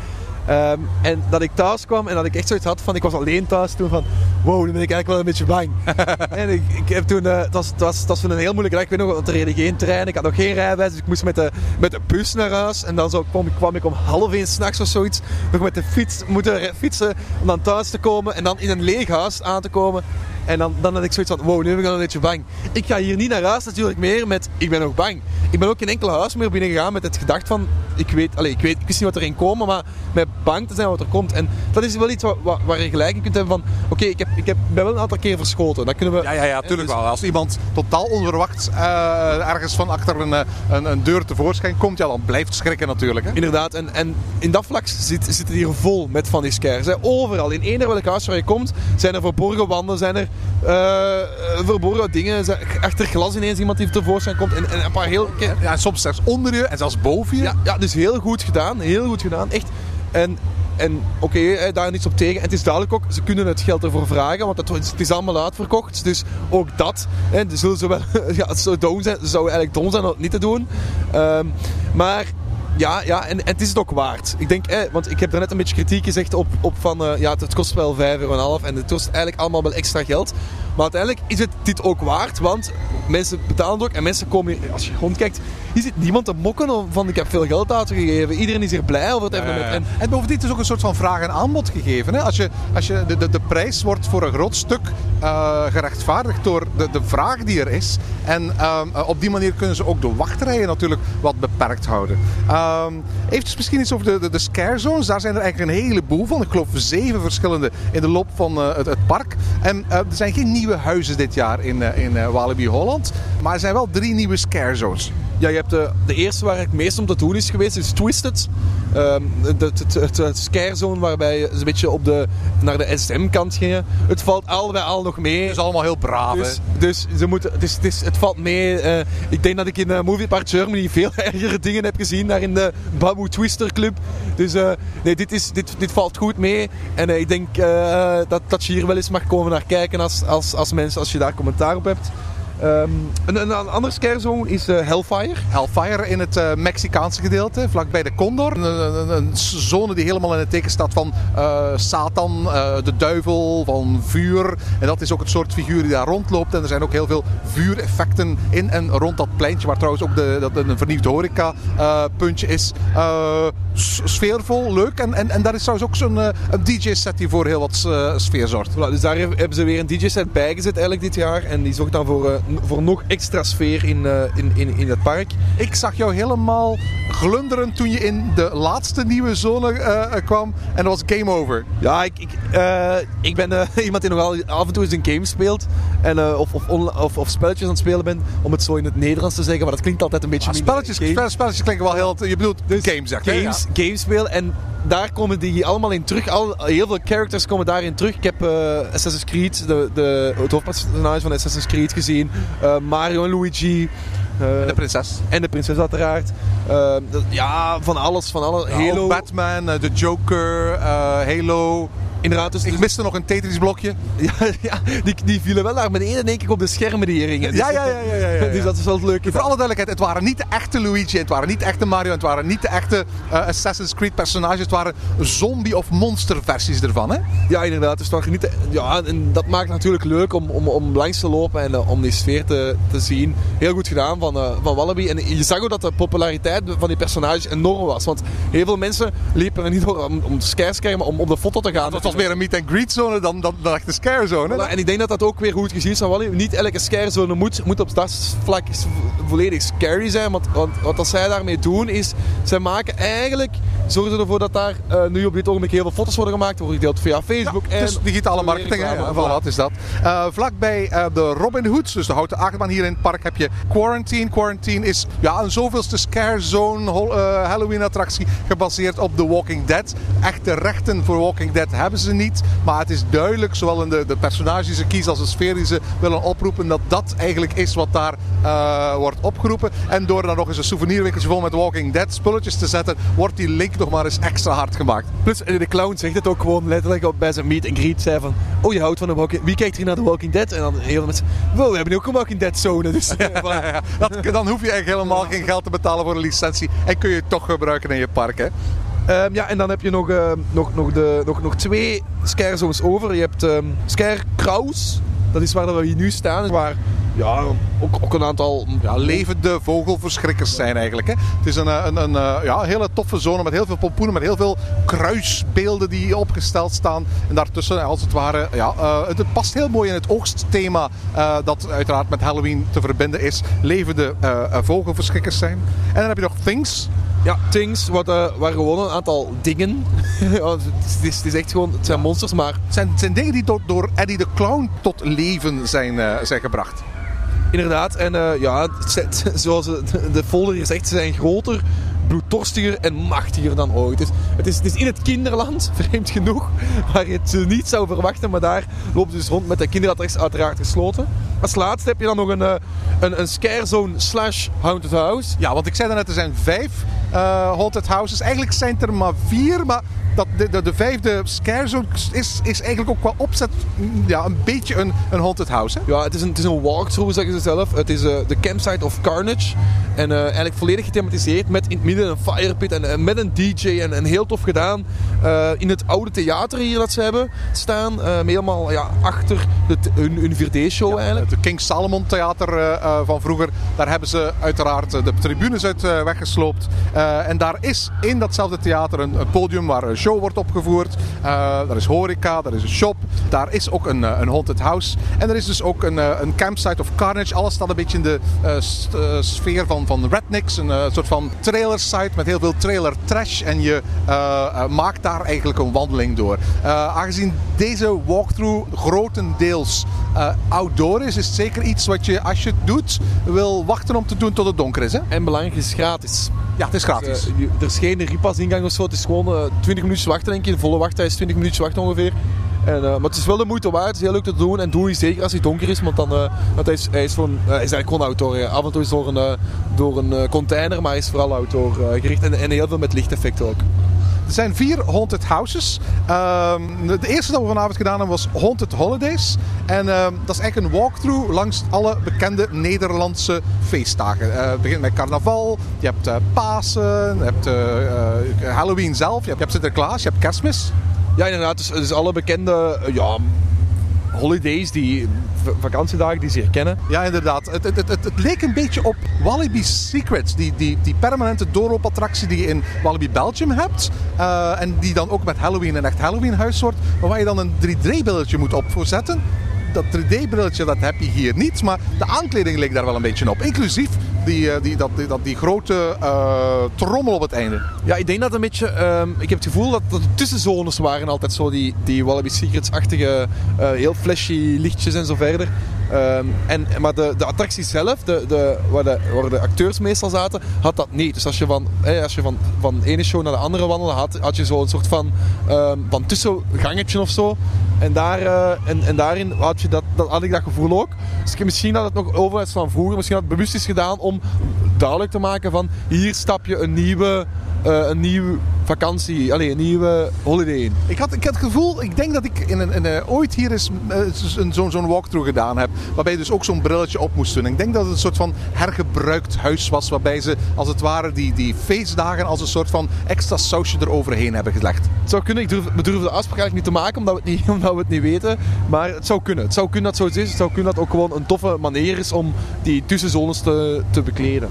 Ehm, en dat ik thuis kwam en dat ik echt zoiets had van... Ik was alleen thuis toen van... Wow, nu ben ik eigenlijk wel een beetje bang. en ik, ik heb toen... het, was, het, was, het was een heel moeilijke dag. Ik weet nog, want er reden geen trein. Ik had nog geen rijbewijs. Dus ik moest met de, met de bus naar huis. En dan zo kwam, ik- kwam ik om half één s'nachts of zoiets... Nog met de fiets moeten fietsen om dan thuis te komen. En dan in een leeg huis aan te komen. En dan, dan had ik zoiets van, wow, nu ben ik al een beetje bang. Ik ga hier niet naar huis natuurlijk meer met, ik ben nog bang. Ik ben ook in enkele huis meer binnen gegaan met het gedacht van, ik weet, allez, ik weet, ik wist niet wat erin komen, maar met bang te zijn wat er komt. En dat is wel iets waar je gelijk in kunt hebben van, oké, ik, heb, ik heb, ben wel een aantal keer verschoten. Dat kunnen we... Ja, ja, ja, tuurlijk dus- wel. Als iemand totaal onverwachts eh, ergens van achter een, eh, een, een deur tevoorschijn komt, ja, dan blijft schrikken natuurlijk. Hè? Inderdaad, en, en in dat vlak zit, zit het hier vol met van die scares. Hè. Overal, in eender welk huis waar je komt, zijn er verborgen wanden, zijn er eh, eh, verborgen dingen. Achter glas ineens iemand die tevoorschijn komt. En, en een paar heel... Ja, en soms zelfs onder je en zelfs boven je. Ja, ja, dus heel goed gedaan. Heel goed gedaan. Echt. En, en oké, daar niets op tegen. En het is duidelijk ook, ze kunnen het geld ervoor vragen, want het, is- het is allemaal uitverkocht. Dus ook dat, hè, dus zullen ze wel, ja, het zou dom zijn, ze zouden eigenlijk dom zijn om het niet te doen. Ehm, maar ja, ja en, en het is het ook waard. Ik denk, eh, want ik heb daar net een beetje kritiek gezegd op, op van, eh, ja, het, het kost wel 5,5 euro en het kost eigenlijk allemaal wel extra geld. Maar uiteindelijk is het dit ook waard, want mensen betalen het ook en mensen komen hier, als je rondkijkt, hier zit niemand te mokken om van ik heb veel geld uitgegeven. Iedereen is hier blij over het evenement. En, En en bovendien het is ook een soort van vraag en aanbod gegeven. Hè? Als je, als je, de, de, de prijs wordt voor een groot stuk eh, gerechtvaardigd door de, de vraag die er is. En ehm, eh, op die manier kunnen ze ook de wachtrijen natuurlijk wat beperkt houden. Ehm eventjes misschien iets over de, de, de scare zones. Daar zijn er eigenlijk een heleboel van. Ik geloof zeven verschillende in de loop van eh, het, het park. En eh, er zijn geen nieuwe huizen dit jaar in, eh, in Walibi Holland. Maar er zijn wel drie nieuwe scare zones. Ja, je hebt de, de eerste waar het meest om te doen is geweest, is Twisted. Ehm het, het, scarezone waarbij je een beetje op de, naar de SM-kant gingen. Het valt al bij al nog mee. Het is allemaal heel braaf. Dus, hè? dus ze moeten, het, is, het, is, het valt mee. Eh, ik denk dat ik in uh, Movie Park Germany veel ergere dingen heb gezien daar in de Babu Twister Club. Dus eh, nee, dit, is, dit, dit valt goed mee. En eh, ik denk eh, dat, dat je hier wel eens mag komen naar kijken als, als, als mensen, als je daar commentaar op hebt. Ehm, een, een, een andere scarezone is eh, Hellfire. Hellfire in het eh, Mexicaanse gedeelte, vlakbij de Condor. Een, een, een zone die helemaal in het teken staat van eh, Satan, de duivel, van vuur. En dat is ook het soort figuur die daar rondloopt. En er zijn ook heel veel vuureffecten in en rond dat pleintje, waar trouwens ook de, dat een vernieuwd horeca-puntje is. Sfeervol, leuk. En, en, en daar is trouwens ook zo'n DJ-set die voor heel wat sfeer zorgt. Voilà, dus daar hebben ze weer een DJ-set bijgezet eigenlijk dit jaar. En die zorgt dan voor, voor nog extra sfeer in, eh, in, in, in het park. Ik zag jou helemaal glunderen toen je in de laatste nieuwe zone eh, eh, kwam. En dat was game over. Ja, ik, ik, eh, ik ben iemand die nogal af en toe eens een game speelt. En, eh, of, of, of, of spelletjes aan het spelen ben. Om het zo in het Nederlands te zeggen. Maar dat klinkt altijd een beetje Ah, spelletjes, game. spel- spelletjes klinken wel heel... Je bedoelt games, zeg je? games, games spelen. En daar komen die allemaal in terug. Al, heel veel characters komen daarin terug. Ik heb eh, Assassin's Creed, de, de, het hoofdpersonage van Assassin's Creed gezien. Eh, Mario en Luigi. eh, En de prinses. en de prinses uiteraard. Ja, van alles. Van alles. Halo. Halo. Batman, de Joker, Halo. Inderdaad, dus Ik miste nog een Tetris blokje. ja, ja, die, die vielen wel daar beneden, denk ik, op de schermen die heringen. Dus Ja, ja, ja, ja, ja. Dus dat is wel het leuke. Voor alle duidelijkheid, het waren niet de echte Luigi, het waren niet de echte Mario, het waren niet de echte eh, Assassin's Creed personages. Het waren zombie- of monsterversies ervan, hè? Ja, inderdaad. Dus toch niet, ja, en dat maakt het natuurlijk leuk om, om, om langs te lopen en eh, om die sfeer te, te zien. Heel goed gedaan van, eh, van Wallaby. En je zag ook dat de populariteit van die personages enorm was. Want heel veel mensen liepen er niet door om, om te maar om op de foto te gaan. Dat was meer een meet-and-greet zone dan, dan, dan echt de scare zone. En ik denk dat dat ook weer goed gezien is van. Niet elke scarezone moet, moet op dat vlak vo- volledig scary zijn. Want, want wat zij daarmee doen is, zij maken eigenlijk, zorgen ze ervoor dat daar eh, nu op dit ogenblik heel veel foto's worden gemaakt. Worden gedeeld via Facebook. Ja, en digitale marketing, hè? Reclame, voilà, is dat. Eh, vlakbij eh, de Robin Hoods, dus de houten achtbaan hier in het park, heb je Quarantine. Quarantine is ja, een zoveelste scare zone Halloween attractie gebaseerd op The Walking Dead. Echte rechten voor Walking Dead hebben ze niet, maar het is duidelijk, zowel in de, de personages die ze kiezen als de sfeer die ze willen oproepen, dat dat eigenlijk is wat daar wordt opgeroepen. En door dan nog eens een souvenirwinkeltje vol met Walking Dead spulletjes te zetten, wordt die link nog maar eens extra hard gemaakt. Plus eh, de clown zegt het ook gewoon letterlijk op, bij zijn meet and greet. Zei van, oh je houdt van de Walking Wie kijkt hier naar de Walking Dead? En dan heel veel mensen, wow we hebben nu ook een Walking Dead zone. Dus, eh. Ja. Dat, dan hoef je eigenlijk helemaal geen geld te betalen voor een licentie. En kun je het toch gebruiken in je park. Hè? Ehm, ja, en dan heb je nog, ehm, nog, nog, de, nog, nog twee scare zones over. Je hebt ehm Scare Kraus. Dat is waar we hier nu staan. Waar ja, ook, ook een aantal... Ja, levende vogelverschrikkers zijn eigenlijk. Hè? Het is een, eh, een, een eh, ja, hele toffe zone met heel veel pompoenen, met heel veel kruisbeelden die opgesteld staan. En daartussen, als het ware, ja, eh, het, past heel mooi in het oogstthema dat uiteraard met Halloween te verbinden is. Levende vogelverschrikkers zijn. En dan heb je nog Things. Ja, things, wat, eh, waar gewoon een aantal dingen... ja, het, is, het is echt gewoon... Het zijn monsters, maar Het zijn, het zijn dingen die door, door Eddie de Clown tot leven zijn, eh, zijn gebracht. inderdaad. En eh, ja, het zoals de, de folder hier zegt, ze zijn groter, bloeddorstiger en machtiger dan ooit. Het, is, het is in het kinderland, vreemd genoeg, waar je het niet zou verwachten. Maar daar loopt dus rond met de kinderattractie uiteraard gesloten. Als laatste heb je dan nog een, eh, een, een scare zone slash haunted house. Ja, want ik zei net, er zijn vijf eh, haunted houses. Eigenlijk zijn er maar vier, maar dat de, de, de vijfde scare zone is, is eigenlijk ook qua opzet mm, ja, een beetje een, een haunted house. Hè? Ja, het is een, het is een walkthrough, zeggen ze zelf. Het is eh, de campsite of Carnage. En eh, eigenlijk volledig gethematiseerd met in het midden een firepit en, en met een DJ. En, en heel tof gedaan. Eh, in het oude theater hier dat ze hebben staan. eh, helemaal ja, achter de, hun, hun 4D-show eigenlijk. Het King Salomon Theater eh, eh, van vroeger, daar hebben ze uiteraard eh, de tribunes uit eh, weggesloopt. Eh, en daar is in datzelfde theater een, een podium waar show wordt opgevoerd. Eh daar is horeca, daar is een shop. Daar is ook een, eh, een haunted house. En er is dus ook een, eh, een campsite of carnage. Alles staat een beetje in de sfeer van, van rednecks. Een soort van trailer site met heel veel trailer trash. En je maakt daar eigenlijk een wandeling door. Aangezien deze walkthrough grotendeels outdoor is, is het zeker iets wat je als je het doet wil wachten om te doen tot het donker is. Hè? En belangrijk, het is gratis. Ja, het is gratis. Je- er is geen repas-ingang of zo. Het is gewoon eh, 20 minuutjes wachten, volle wachttijd is 20 minuutjes wachten ongeveer. En, eh, maar het is wel de moeite waard. Het is heel leuk te doen. En doe je zeker als het donker is. Want, dan, eh, want hij, is, hij, is gewoon, eh, hij is eigenlijk gewoon outdoor. Af en toe is door een, door een container. Maar hij is vooral outdoor gericht. En, en heel veel met lichteffecten ook. Er zijn vier haunted houses. Ehm, de eerste dat we vanavond gedaan hebben was Haunted Holidays. En ehm, dat is eigenlijk een walkthrough langs alle bekende Nederlandse feestdagen. Eh, het begint met carnaval, je hebt eh, Pasen, je hebt eh, Halloween zelf, je hebt, Sinterklaas, je hebt Kerstmis. Ja, inderdaad. Dus, dus alle bekende ja, holidays, die vakantiedagen die ze herkennen. Ja, inderdaad. Het, het, het, het, leek een beetje op Wallaby Secrets. Die, die, die permanente doorloopattractie die je in Wallaby Belgium hebt. Eh, en die dan ook met Halloween een echt Halloween huis wordt. Maar waar je dan een 3D-brilletje moet op. Dat 3D-brilletje dat heb je hier niet. Maar de aankleding leek daar wel een beetje op. Inclusief die, eh, die, dat, die, grote eh, trommel op het einde. Ja, ik denk dat een beetje. ehm, ik heb het gevoel dat, dat de tussenzones waren altijd zo die, die Wallaby Secrets-achtige, eh, heel flashy lichtjes en zo verder. Ehm, en, maar de, de attractie zelf, de, de, waar, de, acteurs meestal zaten, had dat niet. Dus als je van, als je van, van de ene show naar de andere wandelde, had, had je zo een soort van, ehm, van tussengangetje of zo. En, daar, eh, en, en daarin had, je dat, dat, had ik dat gevoel ook. Dus misschien dat het nog over is van vroeger. Misschien dat het bewust is gedaan om duidelijk te maken van hier stap je een nieuwe, eh, een nieuwe vakantie, allez, een nieuwe holiday in. Ik had, ik had het gevoel, ik denk dat ik in een, in een- ooit hier eens eh, een- zo'n walkthrough gedaan heb. Waarbij je dus ook zo'n brilletje op moest doen. Ik denk dat het een soort van hergebruikt huis was. Waarbij ze als het ware die, die feestdagen als een soort van extra sausje eroverheen hebben gelegd. Het zou kunnen, ik durf, we durven de afspraak eigenlijk niet te maken omdat we, het niet, omdat we het niet weten. Maar het zou kunnen. Het zou kunnen dat het zo is. Het zou kunnen dat het ook gewoon een toffe manier is om die tussenzones te, te bekleden.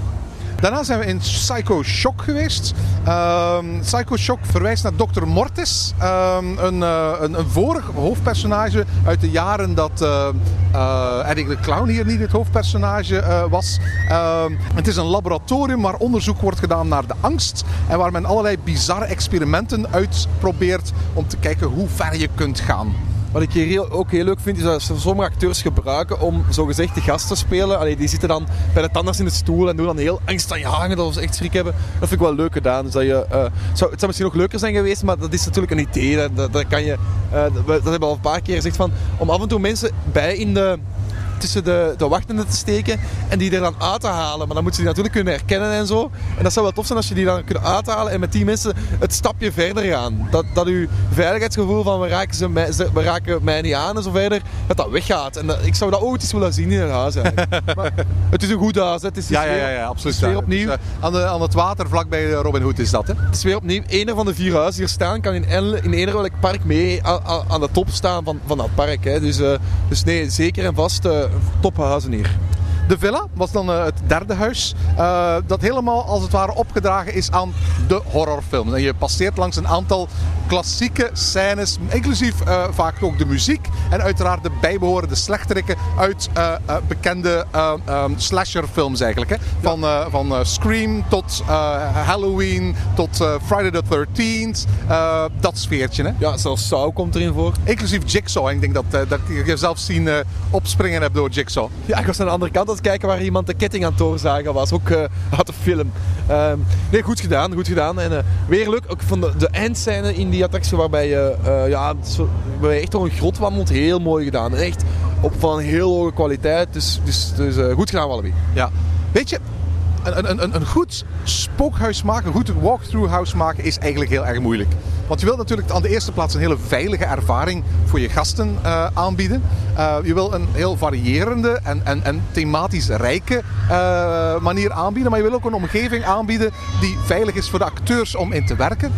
Daarna zijn we in Psycho Shock geweest. Ehm, Psycho Shock verwijst naar Dr. Mortis. Ehm, een, eh, een, een vorig hoofdpersonage uit de jaren dat eh, Eddie the Clown hier niet het hoofdpersonage eh, was. Ehm, het is een laboratorium waar onderzoek wordt gedaan naar de angst. En waar men allerlei bizarre experimenten uitprobeert om te kijken hoe ver je kunt gaan. Wat ik hier ook heel leuk vind, is dat sommige acteurs gebruiken om zogezegd de gast te spelen. Allee, die zitten dan bij de tandarts in de stoel en doen dan heel angstaanjagend alsof ze echt schrik hebben. Dat vind ik wel leuk gedaan. Dus dat je, eh, zou, het zou misschien nog leuker zijn geweest, maar dat is natuurlijk een idee. Dat, dat, dat kan je, eh, dat, dat hebben we al een paar keer gezegd, van, om af en toe mensen bij in de tussen de, de wachtenden te steken en die er dan uit te halen. Maar dan moeten ze die natuurlijk kunnen herkennen en zo. En dat zou wel tof zijn als je die dan kunt uithalen en met die mensen het stapje verder gaan. Dat, dat uw veiligheidsgevoel van we raken, ze mij, ze- we raken mij niet aan en zo verder, dat dat weggaat. En dat- ik zou dat ooit eens willen zien in het huis eigenlijk. maar het is een goed huis, hè. het is, Ja, ja, ja, ja absoluut. Het is weer opnieuw. dus, eh, aan, de, aan het water vlakbij eh, Robin Hood is dat, hè? Het is weer opnieuw. Een van de vier huizen die hier staan kan in, in eender welk park mee aan, aan- de top staan van, van dat park. Hè. Dus, eh, dus nee, zeker en vast tophuizen hier. De villa was dan eh, het derde huis. eh, dat helemaal als het ware opgedragen is aan de horrorfilm. En je passeert langs een aantal klassieke scènes, inclusief eh, vaak ook de muziek. En uiteraard de bijbehorende slechterikken uit bekende eh, ehm, slasherfilms eigenlijk. Hè? Van, van Scream tot Halloween tot Friday the 13th. eh, dat sfeertje. Hè? Ja, zelfs Saw komt erin voor. Inclusief Jigsaw. Ik denk dat, dat ik je zelf zien opspringen heb door Jigsaw. Ja, ik was aan de andere kant kijken waar iemand de ketting aan het doorzagen was. Ook eh uit de film. Ehm, nee, goed gedaan, goed gedaan. En eh, weer leuk, ook van de, de eindscène in die attractie waarbij je eh, ja, zo, echt door een grot wandelt. Heel mooi gedaan. Echt op van heel hoge kwaliteit. Dus, dus, dus goed gedaan, Wallaby. Ja. Weet je, een, een, een, een goed spookhuis maken, een goed walkthrough house maken, is eigenlijk heel erg moeilijk. Want je wilt natuurlijk aan de eerste plaats een hele veilige ervaring voor je gasten eh, aanbieden. Uh, je wil een heel variërende en, en, en thematisch rijke uh, manier aanbieden. Maar je wil ook een omgeving aanbieden die veilig is voor de acteurs om in te werken.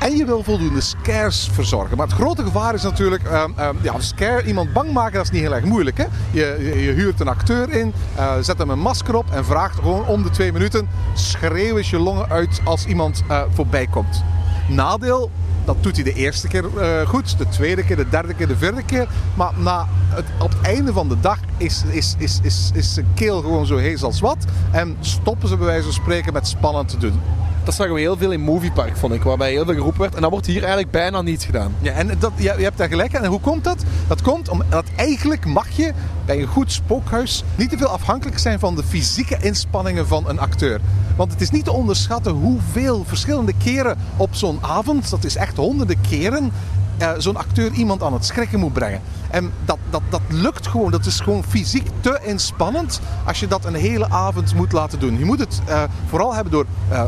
En je wil voldoende scares verzorgen. Maar het grote gevaar is natuurlijk, uh, uh, ja, scare, iemand bang maken, dat is niet heel erg moeilijk. Hè? Je, je, huurt een acteur in, uh, zet hem een masker op en vraagt gewoon om de twee minuten, schreeuw eens je longen uit als iemand voorbij komt. Nadeel, dat doet hij de eerste keer uh, goed, de tweede keer, de derde keer, de vierde keer. Maar na het, op het einde van de dag is, is, is, is, is zijn keel gewoon zo hees als wat. En stoppen ze bij wijze van spreken met spannend te doen. Dat zagen we heel veel in Moviepark, vond ik, waarbij heel veel geroepen werd. En dat wordt hier eigenlijk bijna niet gedaan. Ja, en dat, ja, je hebt daar gelijk aan. En hoe komt dat? Dat komt omdat eigenlijk mag je bij een goed spookhuis niet te veel afhankelijk zijn van de fysieke inspanningen van een acteur. Want het is niet te onderschatten hoeveel verschillende keren op zo'n avond, dat is echt honderden keren, uh, zo'n acteur iemand aan het schrikken moet brengen. En dat, dat, dat lukt gewoon. Dat is gewoon fysiek te inspannend als je dat een hele avond moet laten doen. Je moet het uh, vooral hebben door uh,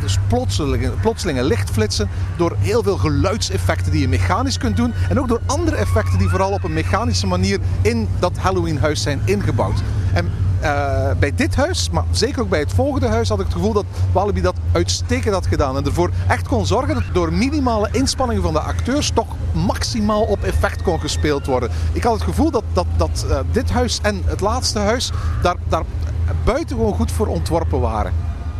dus plotselinge, plotselinge lichtflitsen, door heel veel geluidseffecten die je mechanisch kunt doen en ook door andere effecten die vooral op een mechanische manier in dat Halloween-huis zijn ingebouwd. En uh, bij dit huis, maar zeker ook bij het volgende huis, had ik het gevoel dat Walibi dat uitstekend had gedaan. En ervoor echt kon zorgen dat door minimale inspanningen van de acteurs toch maximaal op effect kon gespeeld worden. Ik had het gevoel dat, dat, dat uh, dit huis en het laatste huis daar, daar buitengewoon goed voor ontworpen waren.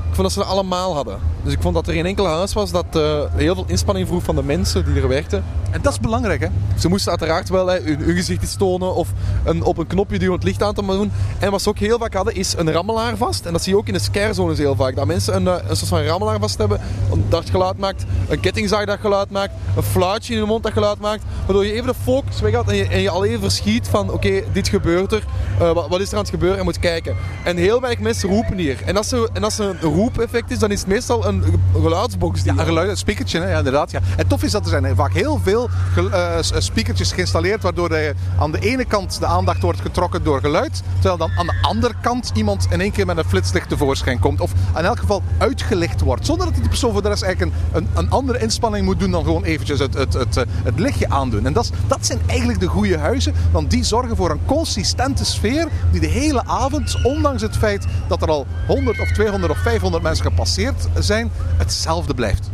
Ik vond dat ze dat allemaal hadden. Dus ik vond dat er geen enkel huis was dat uh, heel veel inspanning vroeg van de mensen die er werkten. En dat is belangrijk, hè? Ze moesten uiteraard wel hè, hun, hun, gezicht iets tonen of een, op een knopje duwen om het licht aan te doen. En wat ze ook heel vaak hadden, is een rammelaar vast. En dat zie je ook in de scarezones heel vaak. Dat mensen een, een soort van rammelaar vast hebben, dat geluid maakt. Een kettingzaag dat geluid maakt. Een fluitje in de mond dat geluid maakt. Waardoor je even de focus weghaalt en je, en je al even verschiet van oké, okay, dit gebeurt er. Uh, wat, wat, is er aan het gebeuren? En moet kijken. En heel weinig mensen roepen hier. En als er, en als er een roepeffect is, dan is het meestal een geluidsbox. Die ja, een geluid, een speakertje, hè? ja, inderdaad. Ja. En tof is dat er zijn vaak heel veel uh, speakertjes geïnstalleerd, waardoor je aan de ene kant de aandacht wordt getrokken door geluid, terwijl dan aan de andere kant iemand in één keer met een flitslicht tevoorschijn komt. Of in elk geval uitgelicht wordt, zonder dat die persoon voor de rest eigenlijk een, een, een andere inspanning moet doen dan gewoon eventjes het, het, het, het, het lichtje aandoen. En dat, dat zijn eigenlijk de goede huizen, want die zorgen voor een consistente sfeer die de hele avond, ondanks het feit dat er al 100 of 200 of 500 mensen gepasseerd zijn, hetzelfde blijft.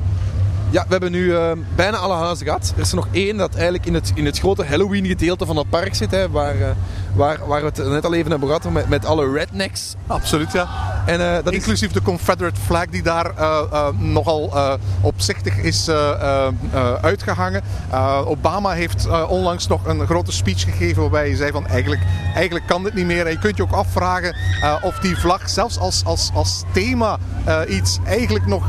Ja, we hebben nu uh, bijna alle huizen gehad. Er is er nog één dat eigenlijk in het, in het grote Halloween gedeelte van het park zit. Hè, waar, uh, waar, waar we het net al even hebben gehad met, met alle rednecks. Absoluut, ja. En, uh, dat Inclusief de Confederate flag die daar nogal opzichtig is uitgehangen. Obama heeft onlangs nog een grote speech gegeven waarbij hij zei van eigenlijk, eigenlijk kan dit niet meer. En je kunt je ook afvragen of die vlag zelfs als, als, als thema iets eigenlijk nog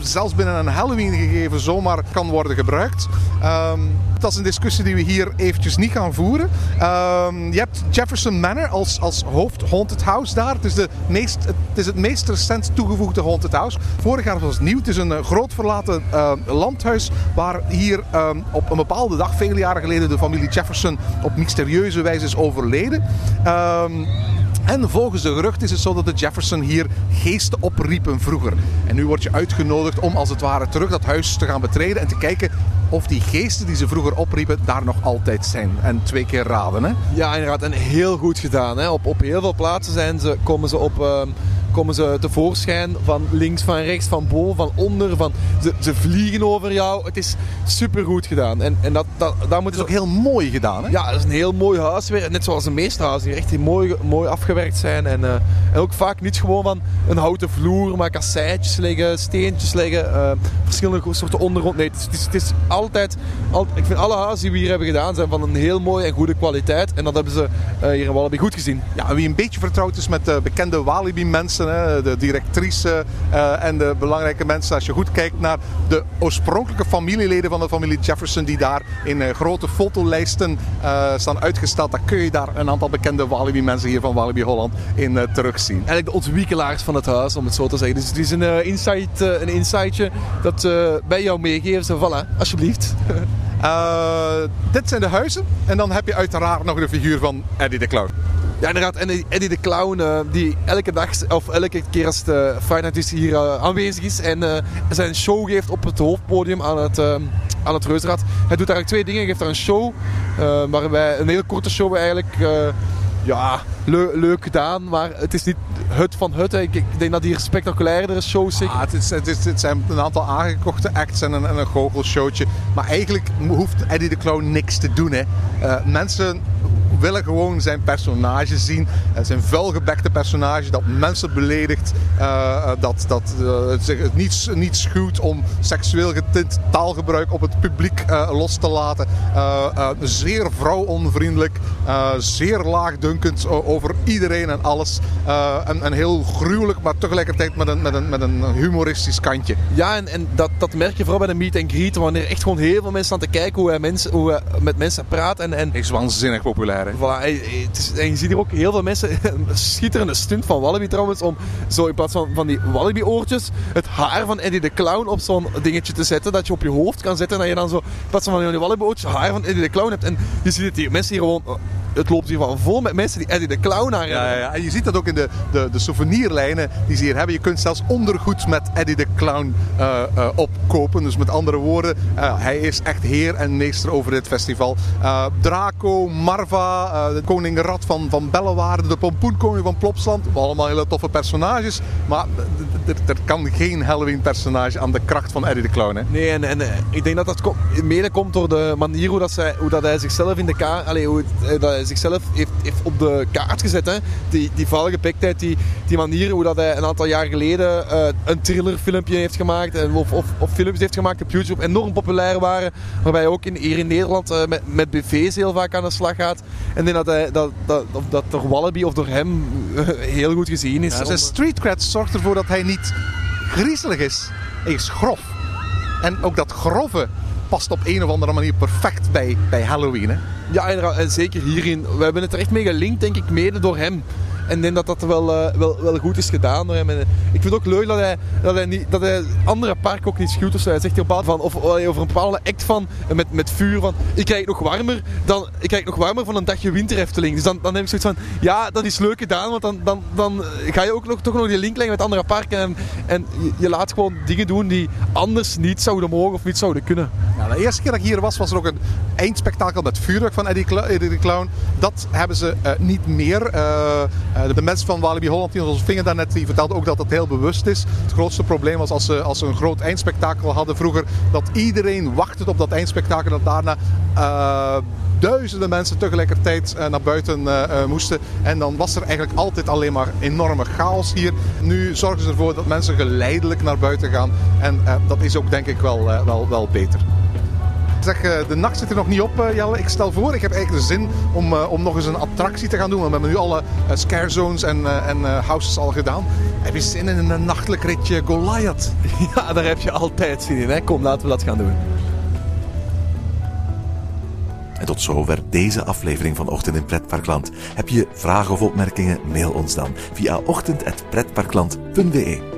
zelfs binnen een Halloween gegeven zomaar kan worden gebruikt. Um, dat is een discussie die we hier eventjes niet gaan voeren. Um, je hebt Jefferson Manor als, als hoofd Haunted House daar. Het is, de meest, het is het meest recent toegevoegde Haunted House. Vorig jaar was het nieuw. Het is een groot verlaten uh, landhuis waar hier um, op een bepaalde dag, vele jaren geleden, de familie Jefferson op mysterieuze wijze is overleden. En volgens de gerucht is het zo dat de Jefferson hier geesten opriepen vroeger. En nu word je uitgenodigd om als het ware terug dat huis te gaan betreden en te kijken of die geesten die ze vroeger opriepen daar nog altijd zijn. En twee keer raden, hè? Ja, inderdaad. En heel goed gedaan. Hè? Op, op heel veel plaatsen zijn ze, komen ze op... Uh komen ze tevoorschijn van links, van rechts, van boven, van onder. Van, ze, ze vliegen over jou. Het is super goed gedaan. En, en dat, dat, daar het is ook heel mooi gedaan. Hè? Ja, het is een heel mooi huis weer. Net zoals de meeste huizen die echt mooi, mooi afgewerkt zijn. En, uh, en ook vaak niet gewoon van een houten vloer, maar kasseitjes liggen, steentjes liggen, uh, verschillende soorten ondergrond. Nee, het is, het is, altijd, altijd, Ik vind alle huizen die we hier hebben gedaan zijn van een heel mooie en goede kwaliteit. En dat hebben ze uh, hier in Walibi goed gezien. Ja, wie een beetje vertrouwd is met de bekende Walibi-mensen de directrice uh, en de belangrijke mensen. Als je goed kijkt naar de oorspronkelijke familieleden van de familie Jefferson, die daar in uh, grote fotolijsten uh, staan uitgesteld, dan kun je daar een aantal bekende Walibi-mensen hier van Walibi Holland in terugzien. Eigenlijk de ontwikkelaars van het huis, om het zo te zeggen. Dus het is een, insight, een insightje dat bij jou meegeven. Zo, voilà, alsjeblieft. dit zijn de huizen. En dan heb je uiteraard nog de figuur van Eddie de Clown. Ja, inderdaad. En die- Eddie de Clown, eh, die elke dag, of elke keer als de Friday hier eh, aanwezig is en eh, zijn show geeft op het hoofdpodium aan het, aan het Reuzenrad. Hij doet eigenlijk twee dingen. Hij geeft daar een show, waarbij een hele korte show eigenlijk, ja, leu- leuk gedaan, maar het is niet het van hè. Ik, ik denk dat hier spectaculairdere shows zeker... Ah, het, het, zijn een aantal aangekochte acts en een, en een goochelshowtje. Maar eigenlijk hoeft Eddie de Clown niks te doen. Hè. Mensen willen gewoon zijn personage zien. Het is een vuilgebekte personage dat mensen beledigt. eh, eh, dat dat eh, het zich niet, niet schuwt om seksueel getint taalgebruik op het publiek eh, los te laten. Eh, eh, zeer vrouwonvriendelijk. eh, zeer laagdunkend over iedereen en alles. Eh, en, en heel gruwelijk, maar tegelijkertijd met een, met een, met een humoristisch kantje. Ja, en, en dat, dat merk je vooral bij de meet and greet, wanneer echt gewoon heel veel mensen staan te kijken hoe hij, mensen, hoe hij met mensen praat. En, en Hij is waanzinnig populair. Voilà, en je ziet hier ook heel veel mensen, schitterende stunt van Wallaby trouwens, om zo in plaats van, van die Wallaby oortjes, het haar van Eddie de Clown op zo'n dingetje te zetten, dat je op je hoofd kan zetten en dat je dan zo, in plaats van van die Wallaby oortjes, haar van Eddie de Clown hebt. En je ziet het hier, mensen hier gewoon, het loopt hier van vol met mensen die Eddie de Clown haar Ja, ja, ja. En je ziet dat ook in de, de, de souvenirlijnen die ze hier hebben. Je kunt zelfs ondergoed met Eddie de Clown eh, eh, opkopen. Dus met andere woorden, eh, hij is echt heer en meester over dit festival. Draco, Marva, de koning Rad van, van Bellewaarde, de pompoenkoning van Plopsland. Allemaal hele toffe personages. Maar er kan geen Halloween-personage aan de kracht van Eddie de Clown. Hè? Nee, en, en ik denk dat dat mede komt door de manier hoe, dat zij, hoe dat hij zichzelf in de kaart, allee, hoe het- dat hij zichzelf heeft, heeft op de kaart gezet. Hè. Die, die valgepiktheid, die, die manier hoe dat hij een aantal jaar geleden eh, een thrillerfilmpje heeft gemaakt, en, of, of, of films heeft gemaakt op YouTube, enorm populair waren. Waarbij hij ook in, hier in Nederland eh, met, met BV's heel vaak aan de slag gaat. En ik denk dat, hij, dat, dat, of dat door Wallaby of door hem eh, heel goed gezien is. Ja, zijn street cred zorgt ervoor dat hij niet griezelig is. Hij is grof. En ook dat grove past op een of andere manier perfect bij, bij Halloween. Hè? Ja, inderdaad. En zeker hierin. We hebben het er echt mee gelinkt, denk ik, mede door hem. En denk dat dat wel, eh, wel, wel goed is gedaan door hem. Eh, ik vind het ook leuk dat hij, dat hij, niet, dat hij andere parken ook niet schuwt. of. Hij zegt van, of eh, over een bepaalde act van, met, met vuur ik krijg nog warmer dan, ik krijg nog warmer van een dagje winterhefteling. Dus dan, dan heb ik zoiets van, ja, dat is leuk gedaan, want dan, dan, dan ga je ook nog, toch nog die link leggen met andere parken. En, en je, laat gewoon dingen doen die anders niet zouden mogen of niet zouden kunnen. De eerste keer dat ik hier was, was er ook een eindspektakel met vuurwerk van Eddie, de Clown. Dat hebben ze niet meer. De mensen van Walibi Holland die ons vingen daarnet, die vertelden ook dat het heel bewust is. Het grootste probleem was als ze, als ze een groot eindspektakel hadden vroeger, dat iedereen wachtte op dat eindspektakel. Dat daarna eh, duizenden mensen tegelijkertijd eh, naar buiten eh, eh, moesten. En dan was er eigenlijk altijd alleen maar enorme chaos hier. Nu zorgen ze ervoor dat mensen geleidelijk naar buiten gaan. En eh, dat is ook denk ik wel, eh, wel, wel beter. Zeg, eh, de nacht zit er nog niet op, eh, Jelle. Ik stel voor, ik heb eigenlijk de zin om, eh, om nog eens een attractie te gaan doen. Want we hebben nu alle eh, scare zones en, eh, en eh, houses al gedaan. Heb je zin in een nachtelijk ritje Goliath? Ja, daar heb je altijd zin in. Hè? Kom, laten we dat gaan doen. En tot zover deze aflevering van Ochtend in Pretparkland. Heb je vragen of opmerkingen? Mail ons dan via ochtend.pretparkland.be.